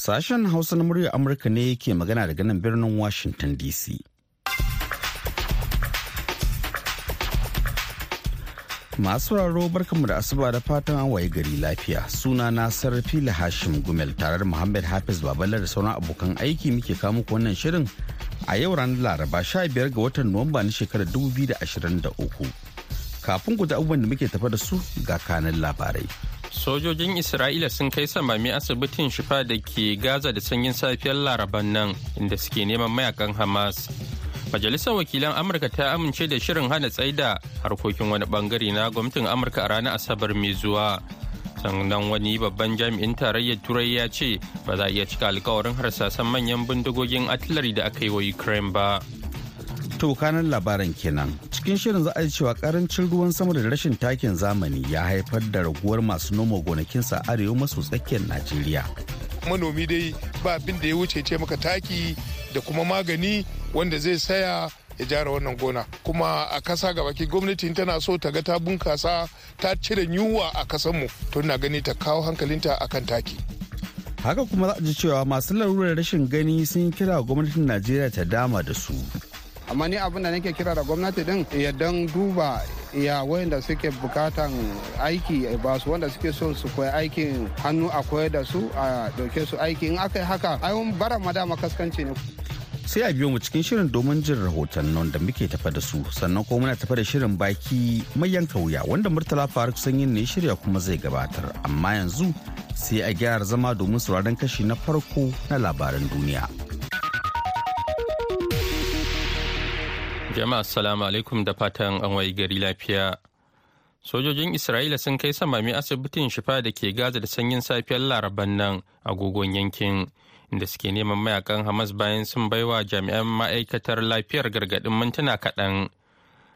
Sashen Hausa na muryar Amurka ne ke magana daga nan birnin Washington DC. Masu raro barkanmu da asuba da fatan an waye gari lafiya. Suna na Sarfila Hashim Gumel tare da Muhammad Hafiz Babalar da sauran abokan aiki muke kawo muku wannan shirin a yau ranar Laraba 15 ga watan Nuwamba na shekarar 2023. Kafin ku da abubuwan da muke tafa da su ga kanan labarai. Sojojin Isra'ila sun kai samami asibitin shifa da ke Gaza da sanyin safiyar Laraban nan inda suke neman mayaƙan Hamas. Majalisar wakilan Amurka ta amince da shirin hana tsaida harkokin wani ɓangare na gwamnatin Amurka a ranar Asabar mai zuwa. sannan wani babban jami'in tarayyar turai ya ce ba za a iya cika alkawarin harsasan manyan bindigogin artillery da aka yi wa ukraine ba To kanan labaran kenan. Cikin shirin za a yi cewa ƙarancin ruwan sama da rashin takin zamani ya haifar da raguwar masu noma gonakinsa arewa maso tsakiyar Najeriya. Manomi dai ba abin da ya wuce ce maka taki da kuma magani wanda zai saya ya jara wannan gona kuma a kasa gabaki gwamnati tana so ta ga ta bunkasa ta cire yunwa a kasanmu to na gani ta kawo hankalinta akan taki Haka kuma za a ji cewa masu larurar rashin gani sun kira gwamnatin Najeriya ta dama da su. Amma ni abin da nake kira da gwamnati din ya dan duba ya wayanda suke bukatan aiki ba su wanda suke so su koyi aikin hannu a koyar da su a ɗauke su aiki. In aka yi haka ayon bara madama kaskanci ne. Sai a biyo mu cikin shirin domin jin rahotannin da muke tafa da su. Sannan kuma muna tafa da shirin baki mai yanka wuya wanda Murtala Faruk sanyin ne shirya kuma zai gabatar. Amma yanzu sai a gyara zama domin sauraron kashi na farko na labaran duniya. Jama'a assalamu alaikum da fatan an wayi gari lafiya. Sojojin Isra'ila sun kai samami asibitin shifa da ke Gaza da sanyin safiyar Laraban nan agogon yankin inda suke neman mayaƙan Hamas bayan sun baiwa jami'an ma'aikatar lafiyar gargaɗin mintuna kaɗan.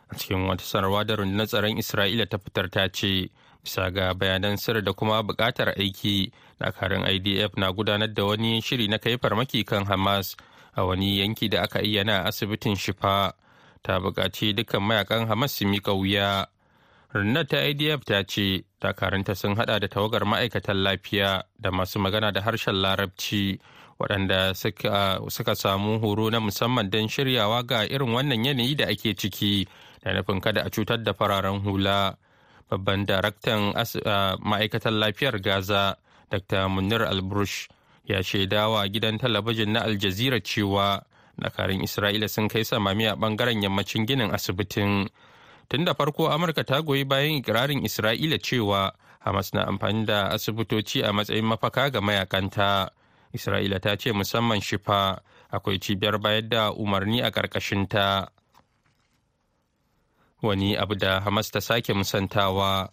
A cikin wata sanarwa da rundunar tsaron Isra'ila ta fitar ta ce, bisa ga bayanan sirri da kuma buƙatar aiki, dakarun IDF na gudanar da wani shiri na kai farmaki kan Hamas a wani yanki da aka ayyana a asibitin shifa. Ta buƙaci dukkan mayaƙan Hamas su miƙa wuya. Rundunar ta IDF ta ce dakarunta sun hada da tawagar ma'aikatan lafiya da masu magana da harshen larabci waɗanda suka samu horo na musamman don shiryawa ga irin wannan yanayi da ake ciki da nufin kada a cutar da fararen hula. Babban daraktan ma'aikatan lafiyar Gaza, Dr. Munir Albrush, ya shaidawa gidan talabijin na Al Jazeera cewa dakarun isra'ila sun kai samami a ɓangaren yammacin ginin asibitin. Tun da farko amurka ta goyi bayan ikirarin isra'ila cewa hamas na amfani da asibitoci a matsayin mafaka ga mayakanta. Isra'ila ta ce musamman shifa akwai cibiyar bayar da umarni a ƙarƙashinta. Wani abu da hamas ta sake musantawa.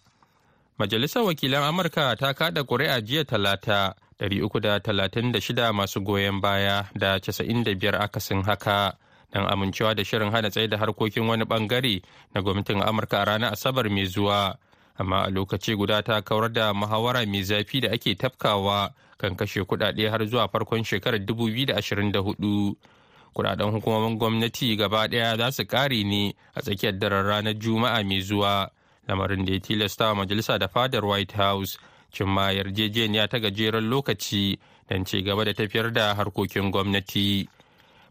Majalisar wakilan amurka ta kada ƙuri'a jiya talata 336 masu goyon baya da 95 akasin haka. Don amincewa da shirin hana tsaye da harkokin wani ɓangare na gwamnatin amurka a ranar asabar mai zuwa. Amma a lokaci guda ta kawar da muhawara mai zafi da ake tafkawa kan kashe kudade har zuwa farkon shekarar 2024 kuɗaɗen hukumomin gwamnati gaba ɗaya za su kare ne a tsakiyar daren ranar juma'a mai zuwa. Lamarin da ya tilasta majalisa da fadar white house cimma yarjejeniya ta gajeren lokaci don ci gaba da tafiyar da harkokin gwamnati.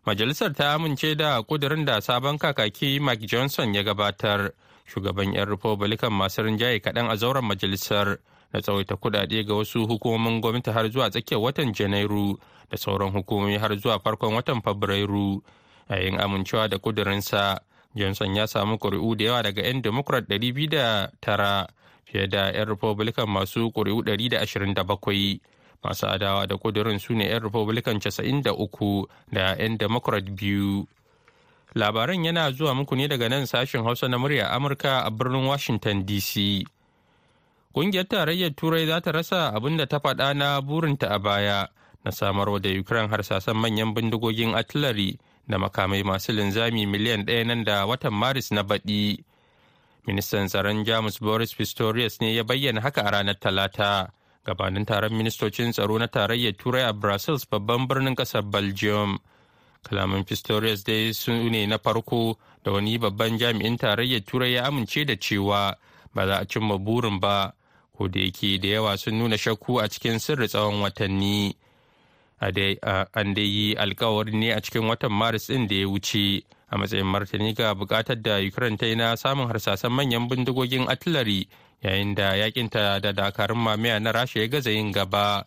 Majalisar ta amince da kudirin da sabon kakaki Mike Johnson ya gabatar, shugaban 'yan Republican masu rinjaye kaɗan a zauren majalisar na tsawaita kudade ga wasu hukumomin gwamnati har zuwa tsakiyar watan Janairu da sauran hukumomi har zuwa farkon watan Fabrairu. Yayin amincewa da kudirinsa, Johnson ya samu ƙuri'u da yawa daga 'yan Democrat 209 fiye da 'yan republican masu ƙuri'u 127 masu adawa da ƙudurin su ne 'yan republican 93 da 'yan democrat biyu. Labaran yana zuwa muku ne daga nan sashen hausa na murya amurka a birnin washington dc ƙungiyar tarayyar turai za ta rasa abin da ta faɗa na burinta a baya na samarwa da ukraine harsasan manyan bindigogin artillery da makamai masu linzami miliyan ɗaya nan da watan maris na baɗi. Ministan tsaron jamus boris pistorius ne ya bayyana haka a ranar talata. Gabanin taron ministocin tsaro na tarayyar turai a brussels babban birnin ƙasar belgium. Kalaman pistorius dai su ne na farko da wani babban jami'in tarayyar turai ya amince da cewa ba za a cimma burin ba. Ko da yake da yawa sun nuna shakku a cikin sirri tsawon watanni. An dai yi alkawari ne a cikin watan maris ɗin da ya wuce. A matsayin martani ga buƙatar da ukraine ta yi na samun harsasan manyan bindigogin artillery yayin da yakinta da dakarun mamaya na rasha ya gaza yin gaba.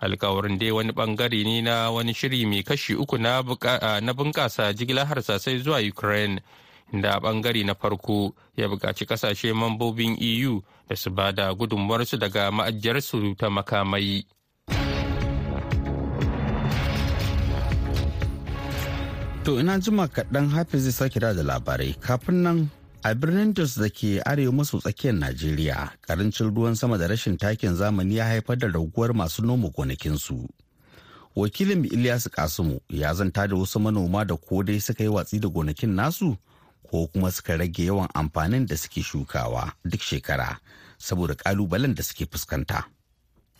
Alkawarin dai wani ɓangare ne na wani shiri mai kashi uku na bunkasa jigilar harsasai zuwa ukraine inda a ɓangare na farko ya buƙaci ƙasashe mambobin eu da su ba da gudunmuwarsu daga ma'ajiyarsu ta makamai. To ina jima kaɗan hafiz zai sake da labarai kafin nan a birnin Jos da ke arewa maso tsakiyar Najeriya ƙarancin ruwan sama da rashin takin zamani ya haifar da raguwar masu noma gonakinsu. Wakilin Ilyasu Kasimu ya zanta da wasu manoma da ko dai suka yi watsi da gonakin nasu ko kuma suka rage yawan amfanin da suke shukawa duk shekara saboda kalubalen da suke fuskanta.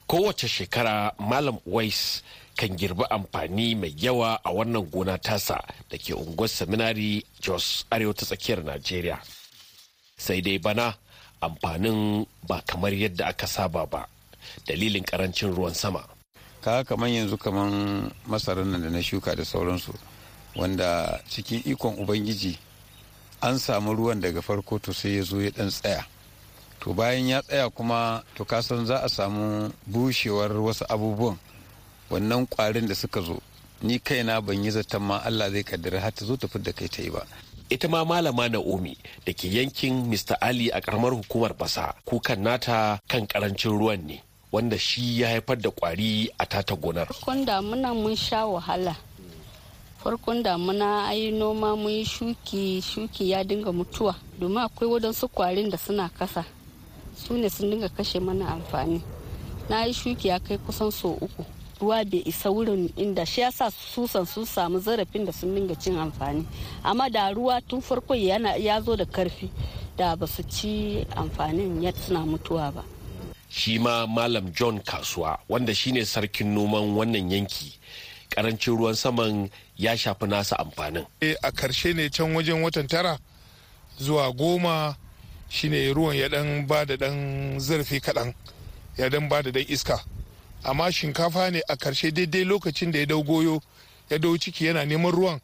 Kowace shekara Malam Wais kan girbi amfani mai yawa a wannan gona tasa da ke unguwar seminari jos arewa ta tsakiyar najeriya. Sai dai bana amfanin ba kamar yadda aka saba ba dalilin ƙarancin ruwan sama. Ka kamar yanzu kamar masarar nan da na shuka da sauransu wanda cikin ikon ubangiji an samu ruwan daga farko to sai ya zo ya dan tsaya. To bayan ya tsaya kuma to kasan za a samu bushewar wasu abubuwan wannan kwarin da suka zo ni kaina ban yi zaton ma Allah zai kaddara har ta zo ta da kai ta yi ba ita ma malama Naomi da ke yankin Mr. Ali a karamar hukumar Basa kukan nata kan ƙarancin ruwan ne wanda shi ya haifar da kwari a tata gonar. Farkon damuna mun sha wahala. Farkon damuna ayi noma mun yi shuki shuki ya dinga mutuwa domin akwai wadansu kwarin da suna kasa su ne sun dinga kashe mana amfani. Na yi shuki ya kai kusan so uku. Ruwa bai isa wurin inda shi yasa susan sun samu zarafin da sun dinga cin amfani. Amma da ruwa tun farko yana ya zo da ƙarfi da ba su ci amfanin ya suna mutuwa ba. Shi ma malam john kasuwa wanda shine sarkin noman wannan yanki ƙarancin ruwan saman ya shafi nasa amfanin. A ƙarshe ne can wajen watan tara zuwa goma shine ruwan ya dan ba da dan zarafi kaɗan ya dan ba da dan iska. Amma shinkafa ne a ƙarshe daidai lokacin da ya ɗau goyo ya ɗau ciki yana neman ruwan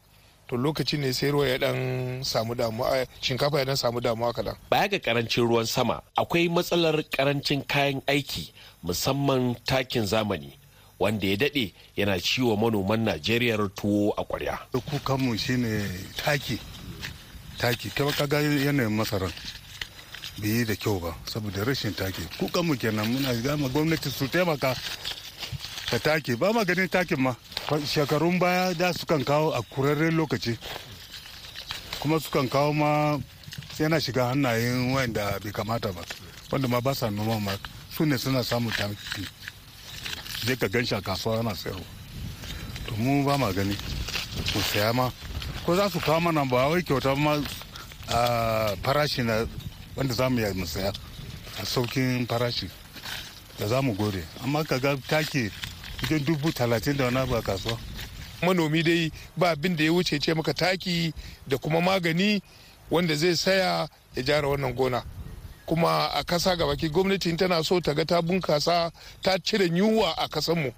to lokacin ne sai ruwa ya dan samu damuwa shinkafa ya dan samu damuwa kadan baya ga ƙarancin ruwan sama akwai matsalar ƙarancin kayan aiki musamman takin zamani wanda ya daɗe yana ciwo manoman najeriya tuwo a kwarya kukanmu shine taki taki. Kai kaga yanayin masaran. Bai yi da kyau ba saboda rashin taki kukanmu kenan muna gama gwamnati su taimaka ka taki ba ma ganin takin ma. Shekarun baya da sukan kawo a kurarren lokaci. Kuma sukan kawo ma yana shiga hannayen wanda bai kamata ba wanda ma ba sa noma ma. Su ne suna samun taki. Je ka gan a kasuwa yana sayarwa. To mu ba ma gani. Mu saya ma. Ko za su kawo mana ba wai kyauta ma farashi na wanda za mu yi mu saya a saukin farashi da za mu gode. Amma ka ga take wajen dubu talatin da wani abu a kasuwa. Manomi dai ba abin da ya wuce ce maka taki da kuma magani wanda zai saya ya jara wannan gona. Kuma a kasa gabaki gwamnati tana so ta ga ta bunkasa ta cire yunwa a kasanmu.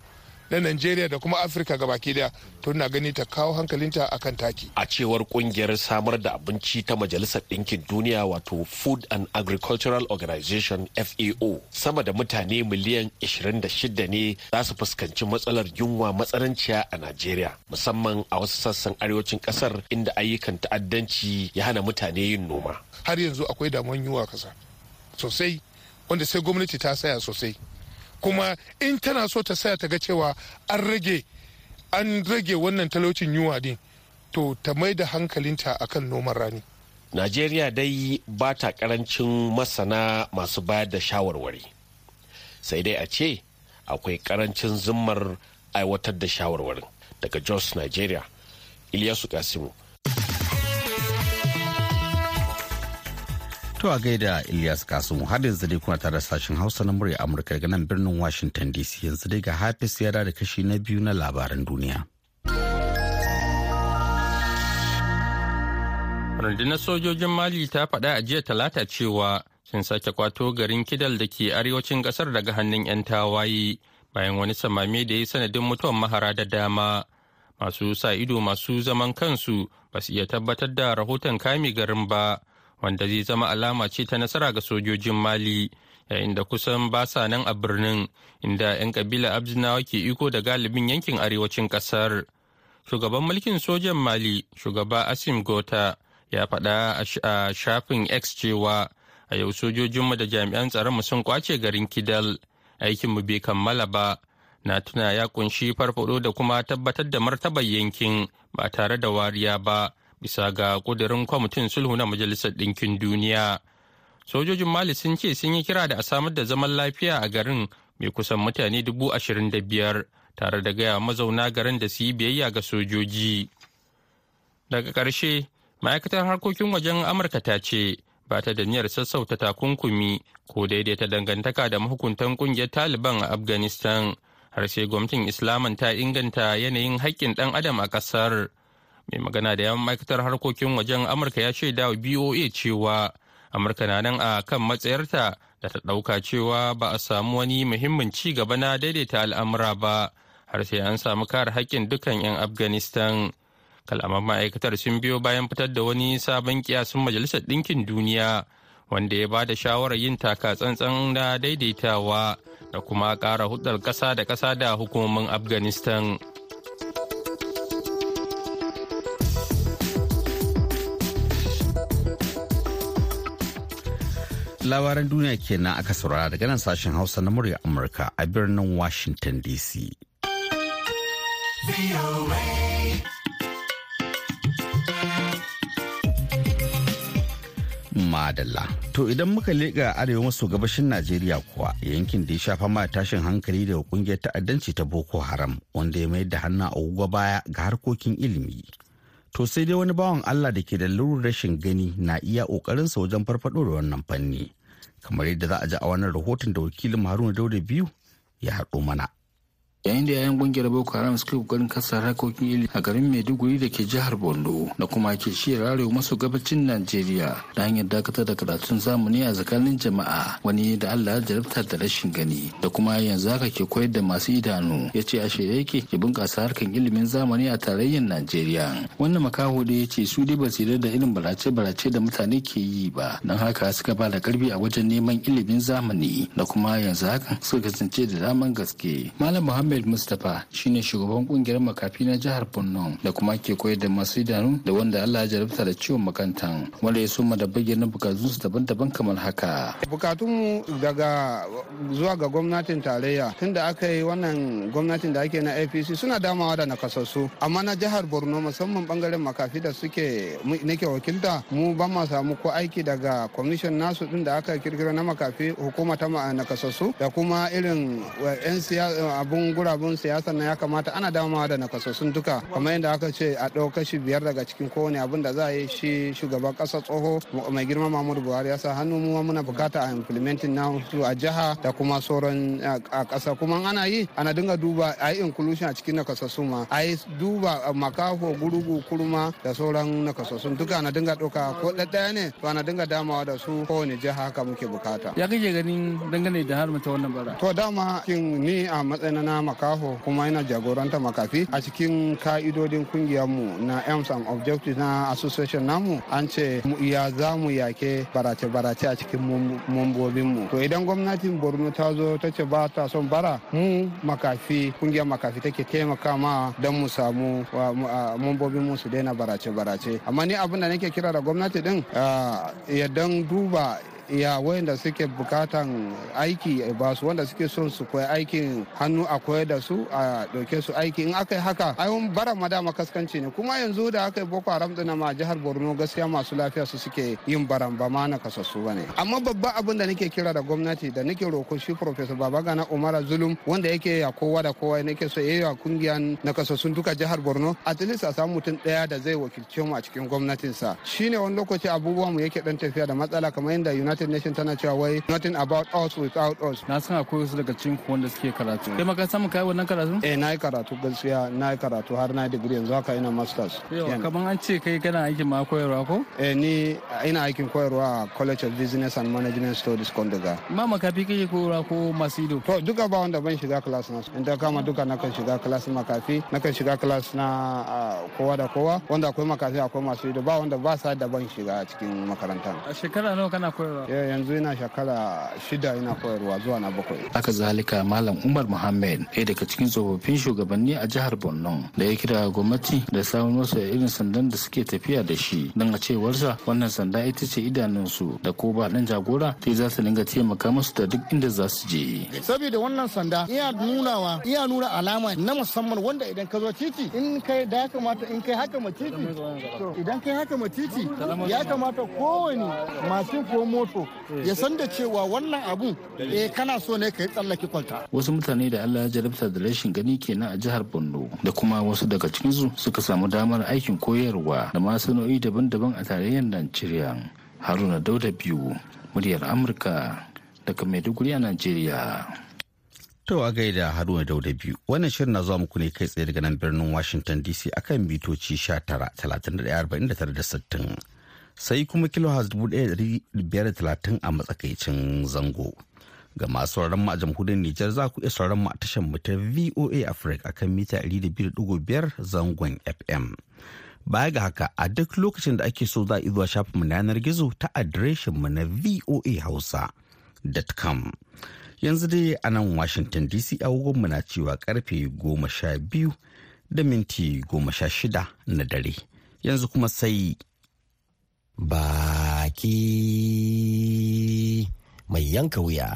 Na Najeriya da kuma Afirka gabaki ɗaya to na gani ta kawo hankalinta akan taki. A cewar ƙungiyar samar da abinci ta Majalisar Ɗinkin Duniya wato Food and Agricultural Organization FAO sama da mutane miliyan 26 ne za su fuskanci matsalar yunwa matsananciya a Najeriya musamman a wasu sassan arewacin ƙasar inda ayyukan ta'addanci ya hana mutane yin noma. Har yanzu akwai damuwan yunwa kasa sosai wanda sai gwamnati ta saya sosai. Kuma in tana so ta saya ta ga cewa an rage an rage wannan talaucin yunwa din to ta mai da hankalinta akan noman rani. Najeriya dai ba ta ƙarancin masana masu bayar da shawarwari. Sai dai a ce akwai ƙarancin zimmar aiwatar da shawarwarin. Daga jos nigeria iliyasu kasimu To a gaida Ilyas Kasumu har yanzu dai kuna tare sashen Hausa na murya Amurka daga nan birnin Washington DC yanzu dai ga Hafiz ya da kashi na biyu na labaran duniya. Rundunar sojojin Mali ta faɗa a jiya talata cewa sun sake kwato garin Kidal da ke arewacin ƙasar daga hannun 'yan tawaye bayan wani samame da ya sanadin mutuwar mahara da dama. Masu sa ido masu zaman kansu ba su iya tabbatar da rahoton kame garin ba. Wanda zai zama alama ce ta nasara ga sojojin mali yayin da kusan ba sa nan a birnin inda 'yan kabila abzinawa ke iko da galibin yankin arewacin ƙasar shugaban mulkin sojan mali shugaba asim gota ya faɗa a shafin x cewa a yau sojojinmu da jami'an tsaronmu sun ƙwace garin kidal. Aikinmu bai kammala ba. Na tuna ya ƙunshi farfado da kuma tabbatar da martabar yankin ba tare da wariya ba. Bisa ga kudirin kwamitin sulhu na majalisar ɗinkin duniya. Sojojin mali sun ce sun yi kira da a samar da zaman lafiya a garin mai kusan mutane dubu ashirin da biyar tare da gaya mazauna garin da su yi biyayya ga sojoji. Daga ƙarshe ma'aikatar harkokin wajen amurka ta ce ba ta da niyyar sassauta takunkumi ko daidaita dangantaka da mahukuntan ƙungiyar taliban a afghanistan har sai gwamnatin islaman ta inganta yanayin haƙƙin ɗan adam a ƙasar. Mai magana da yawan ma'aikatar harkokin wajen amurka ya shaida wa boa cewa amurka na nan a kan matsayarta da ta ɗauka cewa ba a samu wani muhimmin ci gaba na daidaita al'amura ba har sai an samu kare haƙƙin dukkan 'yan afghanistan. Kalaman ma'aikatar sun biyo bayan fitar da wani sabon kiyasin majalisar ɗinkin duniya wanda ya ba da shawarar yin taka tsantsan na daidaitawa da kuma ƙara hudar ƙasa da ƙasa da hukumomin afghanistan. Labaran duniya kenan aka saurara daga nan sashen hausa na murya amurka a birnin washington dc madalla. To idan muka leƙa arewa maso gabashin najeriya kuwa yankin da ya shafa ma tashin hankali daga ƙungiyar ta'addanci ta boko haram wanda ya mayar da hannun agogo baya ga harkokin ilimi. To sai dai wani bawan allah da ke da lurin rashin gani na iya ƙoƙarinsa wajen farfaɗo da wannan fanni. Kamar yadda za a ji a wannan rahoton da wakilin haruna dauda biyu ya haɗo mana. Yayin da yayan ƙungiyar boko haram suke ƙoƙarin kasa harkokin ilimi a garin maiduguri da ke jihar borno da kuma ke shiyar arewa maso gabacin najeriya da hanyar dakatar da karatun zamani a tsakanin jama'a wani da allah jarabta da rashin gani da kuma yanzu haka ke koyar da masu idanu ya ce a shirye yake ya bunkasa harkan ilimin zamani a tarayyar najeriya. Wannan makaho da ya ce su dai ba su da irin barace-barace da mutane ke yi ba don haka suka ba da ƙarfi a wajen neman ilimin zamani da kuma yanzu hakan suka kasance da daman gaske. Malam muhammad Ahmed Mustapha shine shugaban ƙungiyar makafi na jihar Borno da kuma ke koyar da masu idanu da wanda Allah ya jarabta da ciwon makantan wanda ya soma da bayyana bukatunsu daban-daban kamar haka. Bukatunmu daga zuwa ga gwamnatin tarayya tunda aka yi wannan gwamnatin da ake na APC suna damawa da nakasassu amma na jihar Borno musamman ɓangaren makafi da suke nake wakilta mu ba ma samu ko aiki daga kwamishin nasu din da aka kirkiro na makafi hukuma ta nakasassu da kuma irin 'yan abun gurabun siyasa na ya kamata ana damawa da nakasassun duka kamar yadda aka ce a ɗau kashi biyar daga cikin kowane abin da za a yi shi shugaban ƙasa tsoho mai girma Muhammadu Buhari ya sa hannu mu muna buƙata a implementing na su a jiha da kuma sauran a ƙasa kuma ana yi ana dinga duba a yi inclusion a cikin nakasassun ma a yi duba makafo gurugu kurma da sauran nakasassun duka ana dinga ɗauka ko ɗaya ne to ana dinga damawa da su kowane jiha haka muke buƙata. Ya kake ganin dangane da har mata wannan bara? To dama kin ni a matsayin na makaho kuma yana jagoranta makafi. A cikin ka'idodin kungiyarmu na aims and objectives na association namu an ce ya za mu yake barace-barace a cikin mambobinmu. To idan gwamnatin borno ta zo ta ce ba ta son bara mu makafi ƙungiyar makafi take taimaka ma don mu samu mambobinmu su daina barace-barace. Amma ni abin da nake kira da gwamnati din ya don duba ya wayanda suke bukatan aiki ba su wanda suke son su koyi aikin hannu a koyar da su a ɗauke su aiki. In aka yi haka ayon bara madama kaskanci ne. Kuma yanzu da aka yi boko haram dina ma jihar borno gaskiya masu lafiya su suke yin baran ba ma na kasassu ba ne. Amma babban abin da nake kira da gwamnati da nake roko shi professor babagana umara zulum wanda yake ya kowa da kowa nake so yayi wa kungiyan na kasassun duka jihar borno at least a samu mutum ɗaya da zai wakilce mu a cikin gwamnatinsa. Shine wani lokaci abubuwan mu yake dan tafiya da matsala kamar yadda united nations tana cewa wai nothing about us without us. Na san akwai wasu daga cikin ku wanda suke karatu. Kai maka samu kai wannan karatu? Eh na yi karatu gaskiya. Na yi karatu har na digiri yanzu haka ina masters. Kaman an ce kai kana aikin ma koyarwa ko? Eh ni ina aikin koyarwa a college of business and management studies kondoga. Ma makafi kake koyarwa ko masu ido? To duka ba wanda ban shiga class na. In ta kama duka nakan shiga class makafi. Nakan shiga class na kowa da kowa. Wanda akwai makafi akwai masu ido. Ba wanda ba sa da ban shiga cikin makaranta. A shekara nawa kana koyarwa? Yanzu ina shekara shida ina koyarwa zuwa na bakwai. Haka zalika malam umar muhammad ɗaya daga cikin tsofaffin shugabanni a jihar borno da ya kira gwamnati da samun wasu irin sandan da suke tafiya da shi. Don a cewarsa wannan sanda ita ce idanunsu da ko ba dan jagora ta za su dinga taimaka musu da duk inda za su je. Saboda wannan sanda iya nunawa iya nuna alama na musamman wanda idan ka zo titi in kai da ya kamata in kai haka ma titi idan kai haka ma titi ya kamata kowane masu ko moto ya san da cewa wannan abun eh kana so ne kai tsallake kwalta. Wasu mutane da Allah ya jarabta da rashin gani kenan a jihar Borno da kuma wasu daga cikin su suka samu damar aikin koyarwa da masana'o'i daban-daban a tarayyar Najeriya. Haruna Dauda biyu muryar Amurka daga Maiduguri a Najeriya. To a gaida Haruna Dauda biyu. Wannan shirin na zuwa muku ne kai tsaye daga nan birnin Washington DC akan bitoci 19 31 da 60 sai kuma kilohaz 1530 a matsakaicin zango. Ga masu sauraron mu a jamhuriyar Nijar za ku iya sauraron mu a tashar mu ta VOA Africa akan mita 200.5 zangon FM. Baya ga haka a duk lokacin da ake so za a zuwa shafin mu na yanar gizo ta adireshin mu na voahausa.com. Yanzu dai a nan Washington DC agogon mu na cewa ƙarfe goma sha biyu da minti goma sha shida na dare. Yanzu kuma sai baki mai yanka wuya.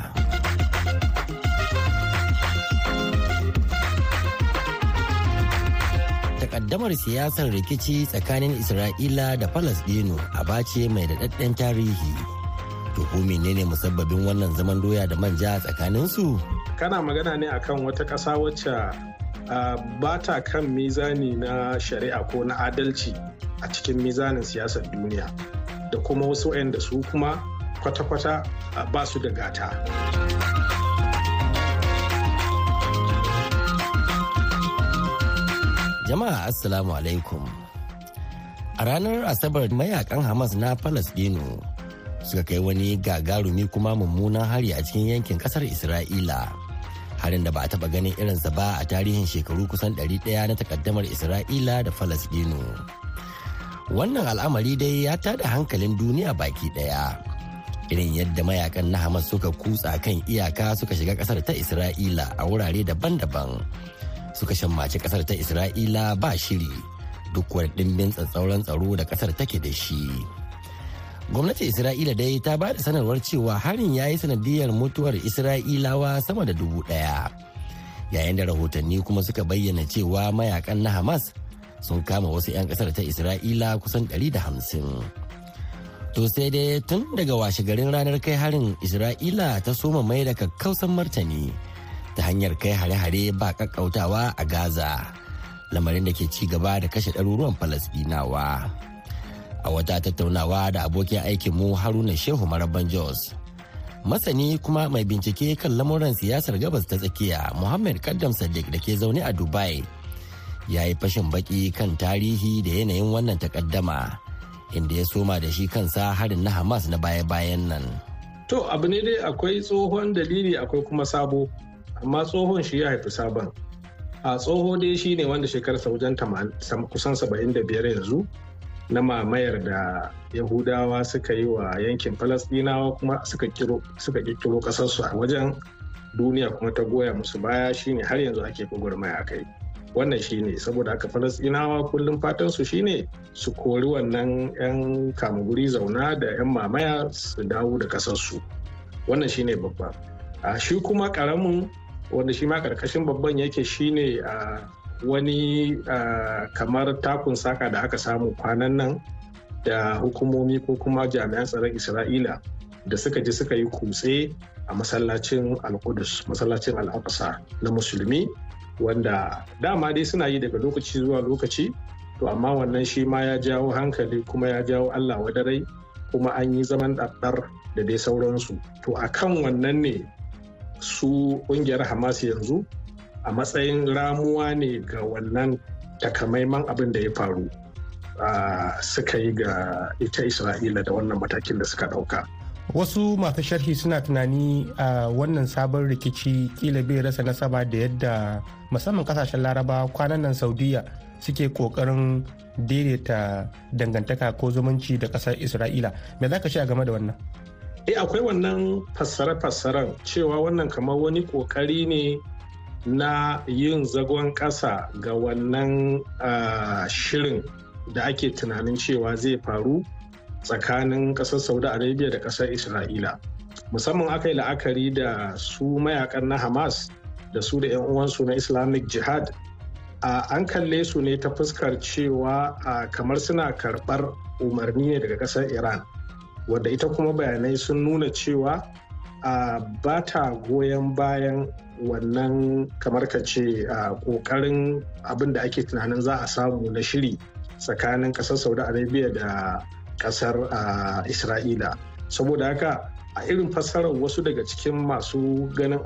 Takaddamar siyasar rikici tsakanin Isra'ila da Falasɗinu abace mai daɗaɗɗen tarihi. Ko menene musabbabin wannan zaman doya da manja tsakaninsu? Kana magana ne akan wata ƙasa wacce ba ta kan mizani na shari'a ko na adalci a cikin mizanin siyasar duniya da kuma wasu da su kuma kwata-kwata ba su da gata. Jama'a Assalamu alaikum. A ranar Asabar mayaƙan Hamas na Falasdino suka kai wani gagarumi kuma mummunan hari a cikin yankin ƙasar Isra'ila. Harin da ba a taba ganin irinsa ba a tarihin shekaru kusan 100 na takaddamar Isra'ila da Falasdino. Wannan al'amari dai ya tada hankalin duniya baki ɗaya. Irin yadda mayaƙan na Hamas suka kutsa kan iyaka suka shiga ƙasar ta Isra'ila a wurare daban-daban. suka shammaci ƙasar ta isra'ila ba shiri duk wani dimbin tsatsauran tsaro da ƙasar take da shi gwamnatin isra'ila dai ta ba da sanarwar cewa harin ya yi sanadiyar mutuwar isra'ilawa sama da dubu ɗaya yayin da rahotanni kuma suka bayyana cewa mayaƙan na hamas sun kama wasu 'yan ƙasar ta isra'ila kusan 150 to sai dai tun daga washe garin ranar kai harin isra'ila ta soma mai da kakkausan martani ta hanyar kai hare-hare ba kakkautawa a Gaza, lamarin da ke ci gaba da kashe ɗaruruwan Falasɗinawa. A wata tattaunawa da abokin aikinmu Haruna Shehu Maraban Jos. Masani kuma mai bincike kan lamuran siyasar gabas ta tsakiya Muhammad Kaddam Sadiq da ke zaune a Dubai. Ya yi fashin baki kan tarihi da yanayin wannan takaddama, inda ya soma da shi kansa harin na Hamas na baya-bayan nan. To abu ne dai akwai tsohon dalili akwai kuma sabo. amma tsohon shi ya haifi sabon a tsoho dai shi ne wanda shekararsa wajen kusan 75 yanzu na mamayar da yahudawa suka yi wa yankin falasdinawa kuma suka kirkiro kasarsu a wajen duniya kuma ta goya musu baya shine har yanzu ake gwagwarmaya a kai wannan shine saboda haka falasdinawa kullum fatansu shine su kori wannan 'yan kamuguri zauna da 'yan mamaya su dawo da kasarsu wannan shine babba. A shi kuma ƙaramin wanda shi ma ƙarƙashin babban yake shine a wani kamar takun saka da aka samu kwanan nan da hukumomi ko kuma jami'an tsaron isra'ila da suka ji suka yi kutse a masallacin al-qudus masallacin al-aqsa na musulmi. Wanda dama dai suna yi daga lokaci zuwa lokaci to amma wannan shi ma ya jawo hankali kuma ya jawo allah wadarai kuma an yi zaman ɗaɗɗar da dai sauransu. To a kan wannan ne su ƙungiyar hamas yanzu a matsayin ramuwa ne ga wannan takamaiman abin da ya faru suka yi ga ita isra'ila da wannan matakin da suka ɗauka. Wasu masu sharhi suna tunani a wannan sabon rikici kila bai rasa nasaba da yadda musamman ƙasashen laraba kwanan nan saudiya suke ƙoƙarin daidaita dangantaka ko zumunci da ƙasar isra'ila. Me za ka a game da wannan? Eh akwai wannan fassare-fassaren cewa wannan kamar wani ƙoƙari ne na yin zagon ƙasa ga wannan shirin da ake tunanin cewa zai faru. Tsakanin ƙasar saudi arabia da ƙasar isra'ila. Musamman aka yi la'akari da su mayaƙan na hamas da su da 'yan uwansu na islamic jihad an kalle su ne ta fuskar cewa kamar suna karɓar umarni ne daga ƙasar iran wadda ita kuma bayanai sun nuna cewa ba ta goyon bayan wannan kamar ka ce ƙoƙarin abin da ake tunanin za a samu na shiri tsakanin ƙasar saudi arabia da ƙasar isra'ila. Saboda haka a irin fassarar wasu daga cikin masu ganin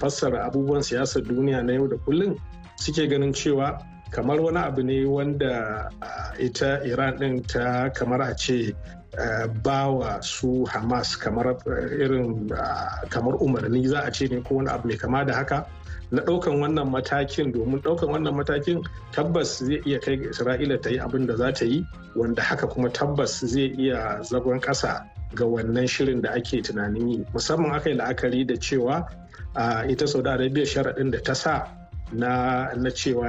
fassara abubuwan siyasar duniya na yau da kullum suke ganin cewa kamar wani abu ne wanda ita iran din ta kamar a ce bawa su hamas kamar irin kamar umarni za a ce ne ko wani abu mai kama da haka. Na ɗaukan wannan matakin domin ɗaukan wannan matakin tabbas zai iya kai isra'ila ta yi abin da za ta yi wanda haka kuma tabbas zai iya zagon ƙasa ga wannan shirin da ake tunanin yi. Musamman aka yi la'akari da cewa ita saudi arabia sharaɗin da ta sa na, na cewa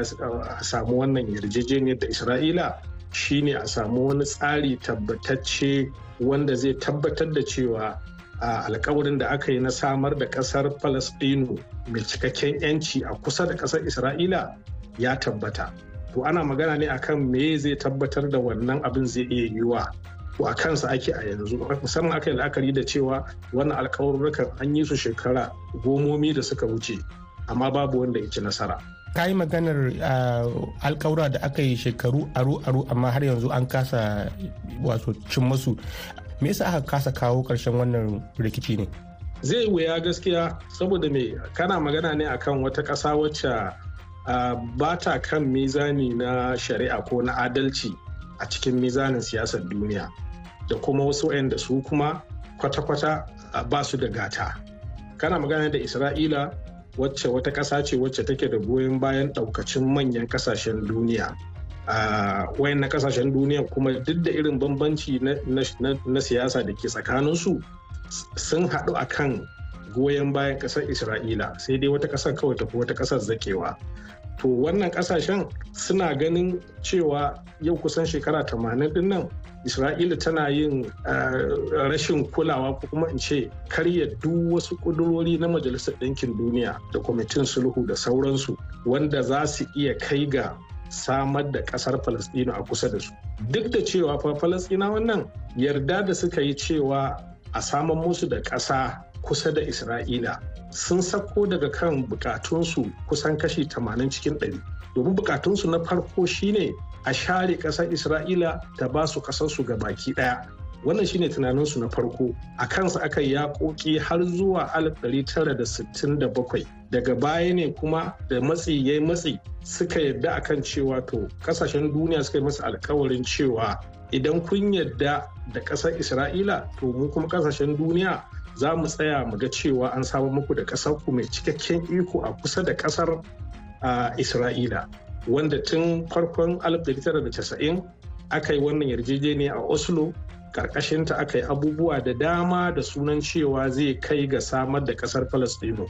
a samu wannan yarjejeniyar da isra'ila shine a samu wani tsari tabbatacce wanda zai tabbatar da cewa a alkawarin da aka yi na samar da ƙasar Falasɗinu mai cikakken 'yanci a kusa da ƙasar Isra'ila ya tabbata. To ana magana ne akan me zai tabbatar da wannan abin zai iya yiwuwa. To a kansa ake a yanzu musamman aka yi la'akari da cewa wannan alkawarurrukan an yi su shekara gomomi da suka wuce amma babu wanda ya ci nasara. ka yi maganar alkawura da aka yi shekaru aru-aru amma har yanzu an kasa wato cin masu me yasa aka kasa kawo ƙarshen wannan rikici ne? Zai wuya gaskiya saboda me? Kana magana ne akan wata ƙasa wacce ba ta kan mizani na shari'a ko na adalci a cikin mizanin siyasar duniya. Da kuma wasu da su kuma kwata-kwata ba su da gata. Kana magana da isra'ila wacce wata ƙasa ce wacce take da goyon bayan ɗaukacin manyan ƙasashen duniya. A wayan na ƙasashen duniya kuma duk da irin bambanci na siyasa da ke tsakaninsu sun haɗu a kan goyon bayan ƙasar isra'ila. Sai dai wata ƙasar kawai tafi wata ƙasar zakewa. To wannan ƙasashen suna ganin cewa yau kusan shekara 80 ɗin nan isra'ila tana yin rashin kulawa ko kuma in ce karya duk wasu ƙudurori na majalisar ɗinkin duniya da kwamitin sulhu da sauransu wanda za su iya kai ga samar da ƙasar falastinu a kusa da su. Duk da cewa fa falastina wannan yarda da suka yi cewa a saman musu da ƙasa kusa da isra'ila sun sako daga kan bukatunsu kusan kashi 80 cikin 100 domin bukatunsu na farko shine a share ƙasar isra'ila ta ba su ƙasarsu ga baki ɗaya. Wannan shine tunaninsu na farko. A kansa aka yi yaƙoƙi har zuwa 1967 daga baya ne kuma da matsi ya yi matsi suka yadda akan cewa to ƙasashen duniya suka yi masa alkawarin cewa idan kun yadda da ƙasar isra'ila to mu kuma ƙasashen duniya za mu tsaya mu ga cewa an samu muku da ƙasar ku mai cikakken iko a kusa da ƙasar isra'ila. Wanda tun farkon 1990 aka yi wannan yarjejeniya a oslo karkashinta aka yi abubuwa da dama da sunan cewa zai kai ga samar da ƙasar palestino.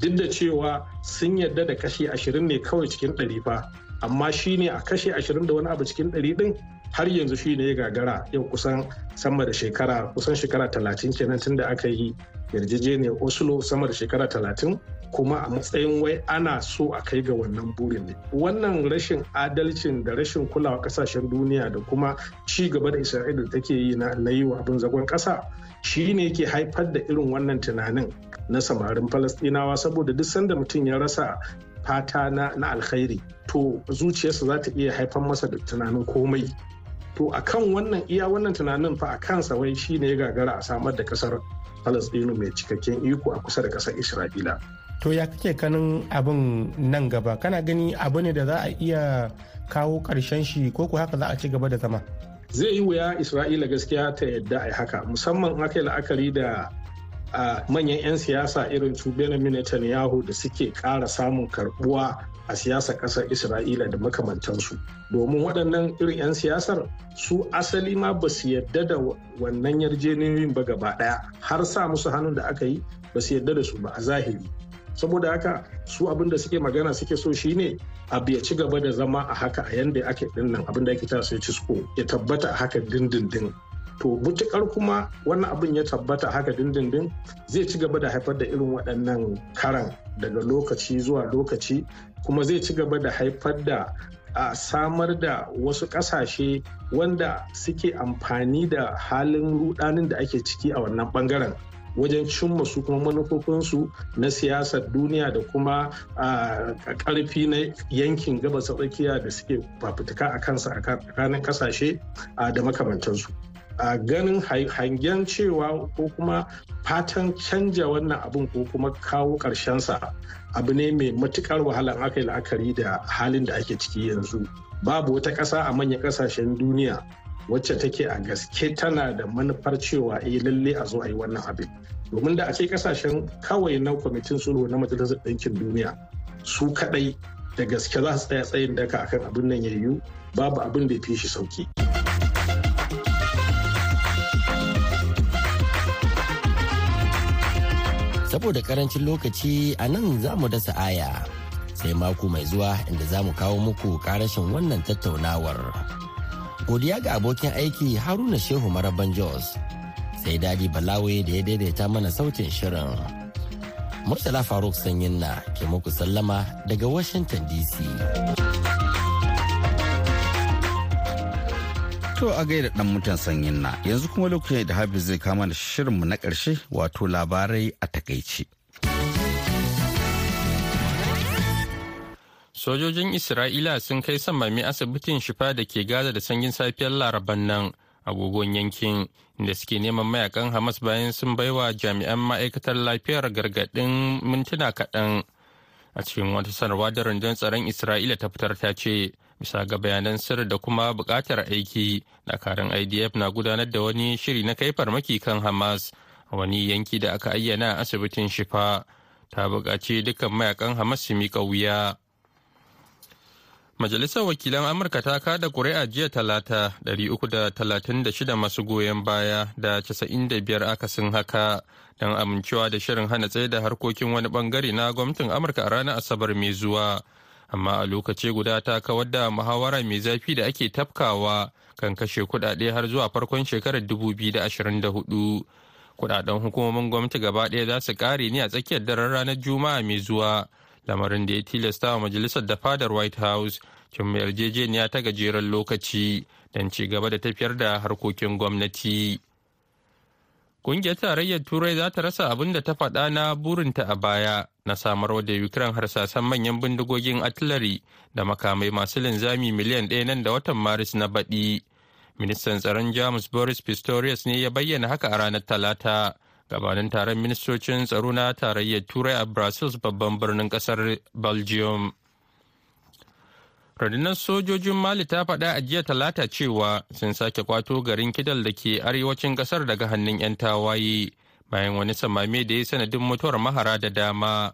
Duk da cewa sun yadda da kashi 20 ne kawai cikin ɗari fa amma shi ne a kashe 20 da wani abu cikin ɗari ɗin har yanzu shi ne ya gagara yau kusan sama da shekara kusan shekara 30 kenan tun da aka yi yarjejeniyar oslo sama da shekara 30 kuma a matsayin wai ana so a kai ga wannan burin ne. Wannan rashin adalcin da rashin kulawa ƙasashen duniya da kuma ci gaba da isra'ila take yi na yi wa abin zagon kasa shi ne ke haifar da irin wannan tunanin na samarin falastinawa saboda duk sanda mutum ya rasa fata na alkhairi to zuciyarsa za ta iya haifar masa da tunanin komai. To akan wannan iya wannan tunanin fa a kansa wai shine ya gagara a samar da ƙasar Falasɗinu mai cikakken iko a kusa da ƙasar Isra'ila. To ya kake kanin abin nan gaba kana gani abu ne da za a iya kawo ƙarshen shi ko ko haka za a ci gaba da zama? Zai yi wuya Isra'ila gaskiya ta yadda a haka musamman aka yi la'akari da manyan 'yan siyasa irin su Benjamin Netanyahu da suke ƙara samun karbuwa a siyasar ƙasar Isra'ila da makamantansu. Domin waɗannan irin 'yan siyasar su asali ma ba su yadda da wannan yarjejeniyoyin ba gaba ɗaya har sa musu hannun da aka yi ba su yadda da su ba a zahiri. saboda haka su abin da suke magana suke so shine abu ya ci gaba da zama a haka a yanda ake ɗin nan abin da ake ta sai cisko ya tabbata a haka dindindin to mutukar kuma wannan abin ya tabbata haka dindindin zai ci gaba da haifar da irin waɗannan karan daga lokaci zuwa lokaci kuma zai ci gaba da haifar da a samar da wasu ƙasashe wanda suke amfani da halin rudanin da ake ciki a wannan ɓangaren wajen cimma su kuma manufofinsu na siyasar duniya da kuma ƙarfi na yankin gabas tsakiya da suke fafutuka a kansa a ƙasashe da makamantansu. A ganin hangen cewa ko kuma fatan canja wannan abin ko kuma kawo sa abu ne mai matuƙar wahala aka yi la'akari da halin da ake ciki yanzu babu wata ƙasa a manyan ƙasashen duniya wacce take a gaske tana da manufar cewa eh lalle a zo a yi wannan abin domin da ake ƙasashen kawai na kwamitin sulhu na majalisar ɗinkin duniya su kaɗai da gaske za su tsaya tsayin daka akan abin nan ya yiwu babu abin da ya fi shi sauƙi. Saboda ƙarancin lokaci a nan za mu dasa aya. Sai mako mai zuwa inda za mu kawo muku karashin wannan tattaunawar. godiya ga abokin aiki haruna shehu maraban jos. Sai daɗi balawe da ya daidaita mana sautin shirin. Murtala faruk sanyin na ke muku sallama daga washington dc to a gaida dan mutan sanyin na yanzu kuma lokacin da hafiz zai kama da shirinmu na ƙarshe wato labarai a takaici Sojojin Isra'ila sun kai samami asibitin shifa da ke Gaza da sanyin safiyar laraban nan agogon yankin inda suke neman mayaƙan Hamas bayan sun baiwa jami'an ma'aikatar lafiyar gargaɗin mintuna kaɗan. A cikin wata sanarwa da rundunar tsaron Isra'ila ta fitar ta ce, bisa ga bayanan sirri da kuma buƙatar aiki, dakarun IDF na gudanar da wani shiri na kai farmaki kan Hamas a wani yanki da aka ayyana a asibitin shifa. Ta buƙaci dukkan mayaƙan Hamas su miƙa wuya. Majalisar Wakilan Amurka ta kada ƙuri'a jiya talata 336 masu goyon baya da 95 akasin haka don amincewa da shirin hana tsaye da harkokin wani ɓangare na gwamnatin Amurka a ranar Asabar mai zuwa. Amma a lokaci guda ta kawar da muhawara mai zafi da ake tafkawa kan kashe kudade har zuwa farkon shekarar 2024. Kudaden hukumomin gwamnati gaba ɗaya za su ƙare ne a tsakiyar daren ranar Juma'a mai zuwa. lamarin da ya tilasta wa majalisar da fadar white house cin yarjejeniya ta gajeren lokaci don ci gaba da tafiyar da harkokin gwamnati ƙungiyar tarayyar turai za ta rasa abin da ta faɗa na burinta a baya na samarwa da ukraine harsasan manyan bindigogin artillery da makamai masu linzami miliyan ɗaya nan da watan maris na baɗi. Ministan tsaron jamus boris pistorius ne ya bayyana haka a ranar talata gabanin taron ministocin tsaro na tarayyar turai a brussels babban birnin ƙasar belgium. Rundunar sojojin mali ta faɗa a jiya talata cewa sun sake kwato garin kidal da ke arewacin ƙasar daga hannun 'yan tawaye bayan wani samame da ya sanadin mutuwar mahara da dama.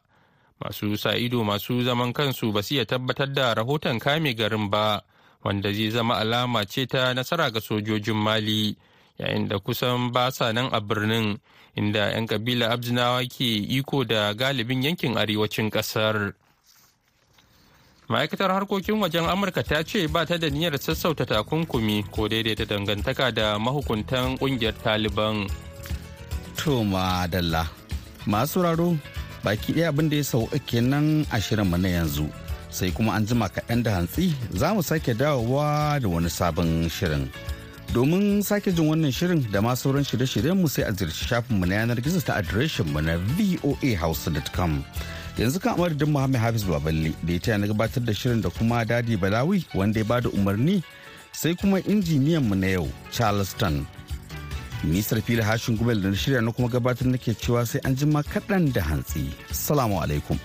Masu sa ido masu zaman kansu ba su iya tabbatar da rahoton kame garin ba wanda zai zama alama ce ta nasara ga sojojin mali yayin da kusan ba sa nan a birnin inda 'yan kabila abzinawa ke iko da galibin yankin arewacin ƙasar ma'aikatar harkokin wajen amurka ta ce ba ta da niyyar sassauta takunkumi ko daidaita dangantaka da mahukuntan ƙungiyar taliban. To madalla masu raro baki ɗaya abin da ya sauka kenan a shirinmu na yanzu. Sai kuma an jima kaɗan da hantsi za mu sake dawowa da wani sabon shirin. Domin sake jin wannan shirin da ma sauran shirye-shiryenmu sai a ziyarci shafinmu na yanar gizo ta adireshinmu na voahouse.com yanzu kan amadadin muhammed hafiz baballe da ya taya na gabatar da shirin da kuma daɗi balawi wanda ya ba da umarni sai kuma injiniyan mu na yau charleston nisar fili hashin gumel da shirya na kuma gabatar nake cewa sai an jima kaɗan da hantsi. Salamu alaikum.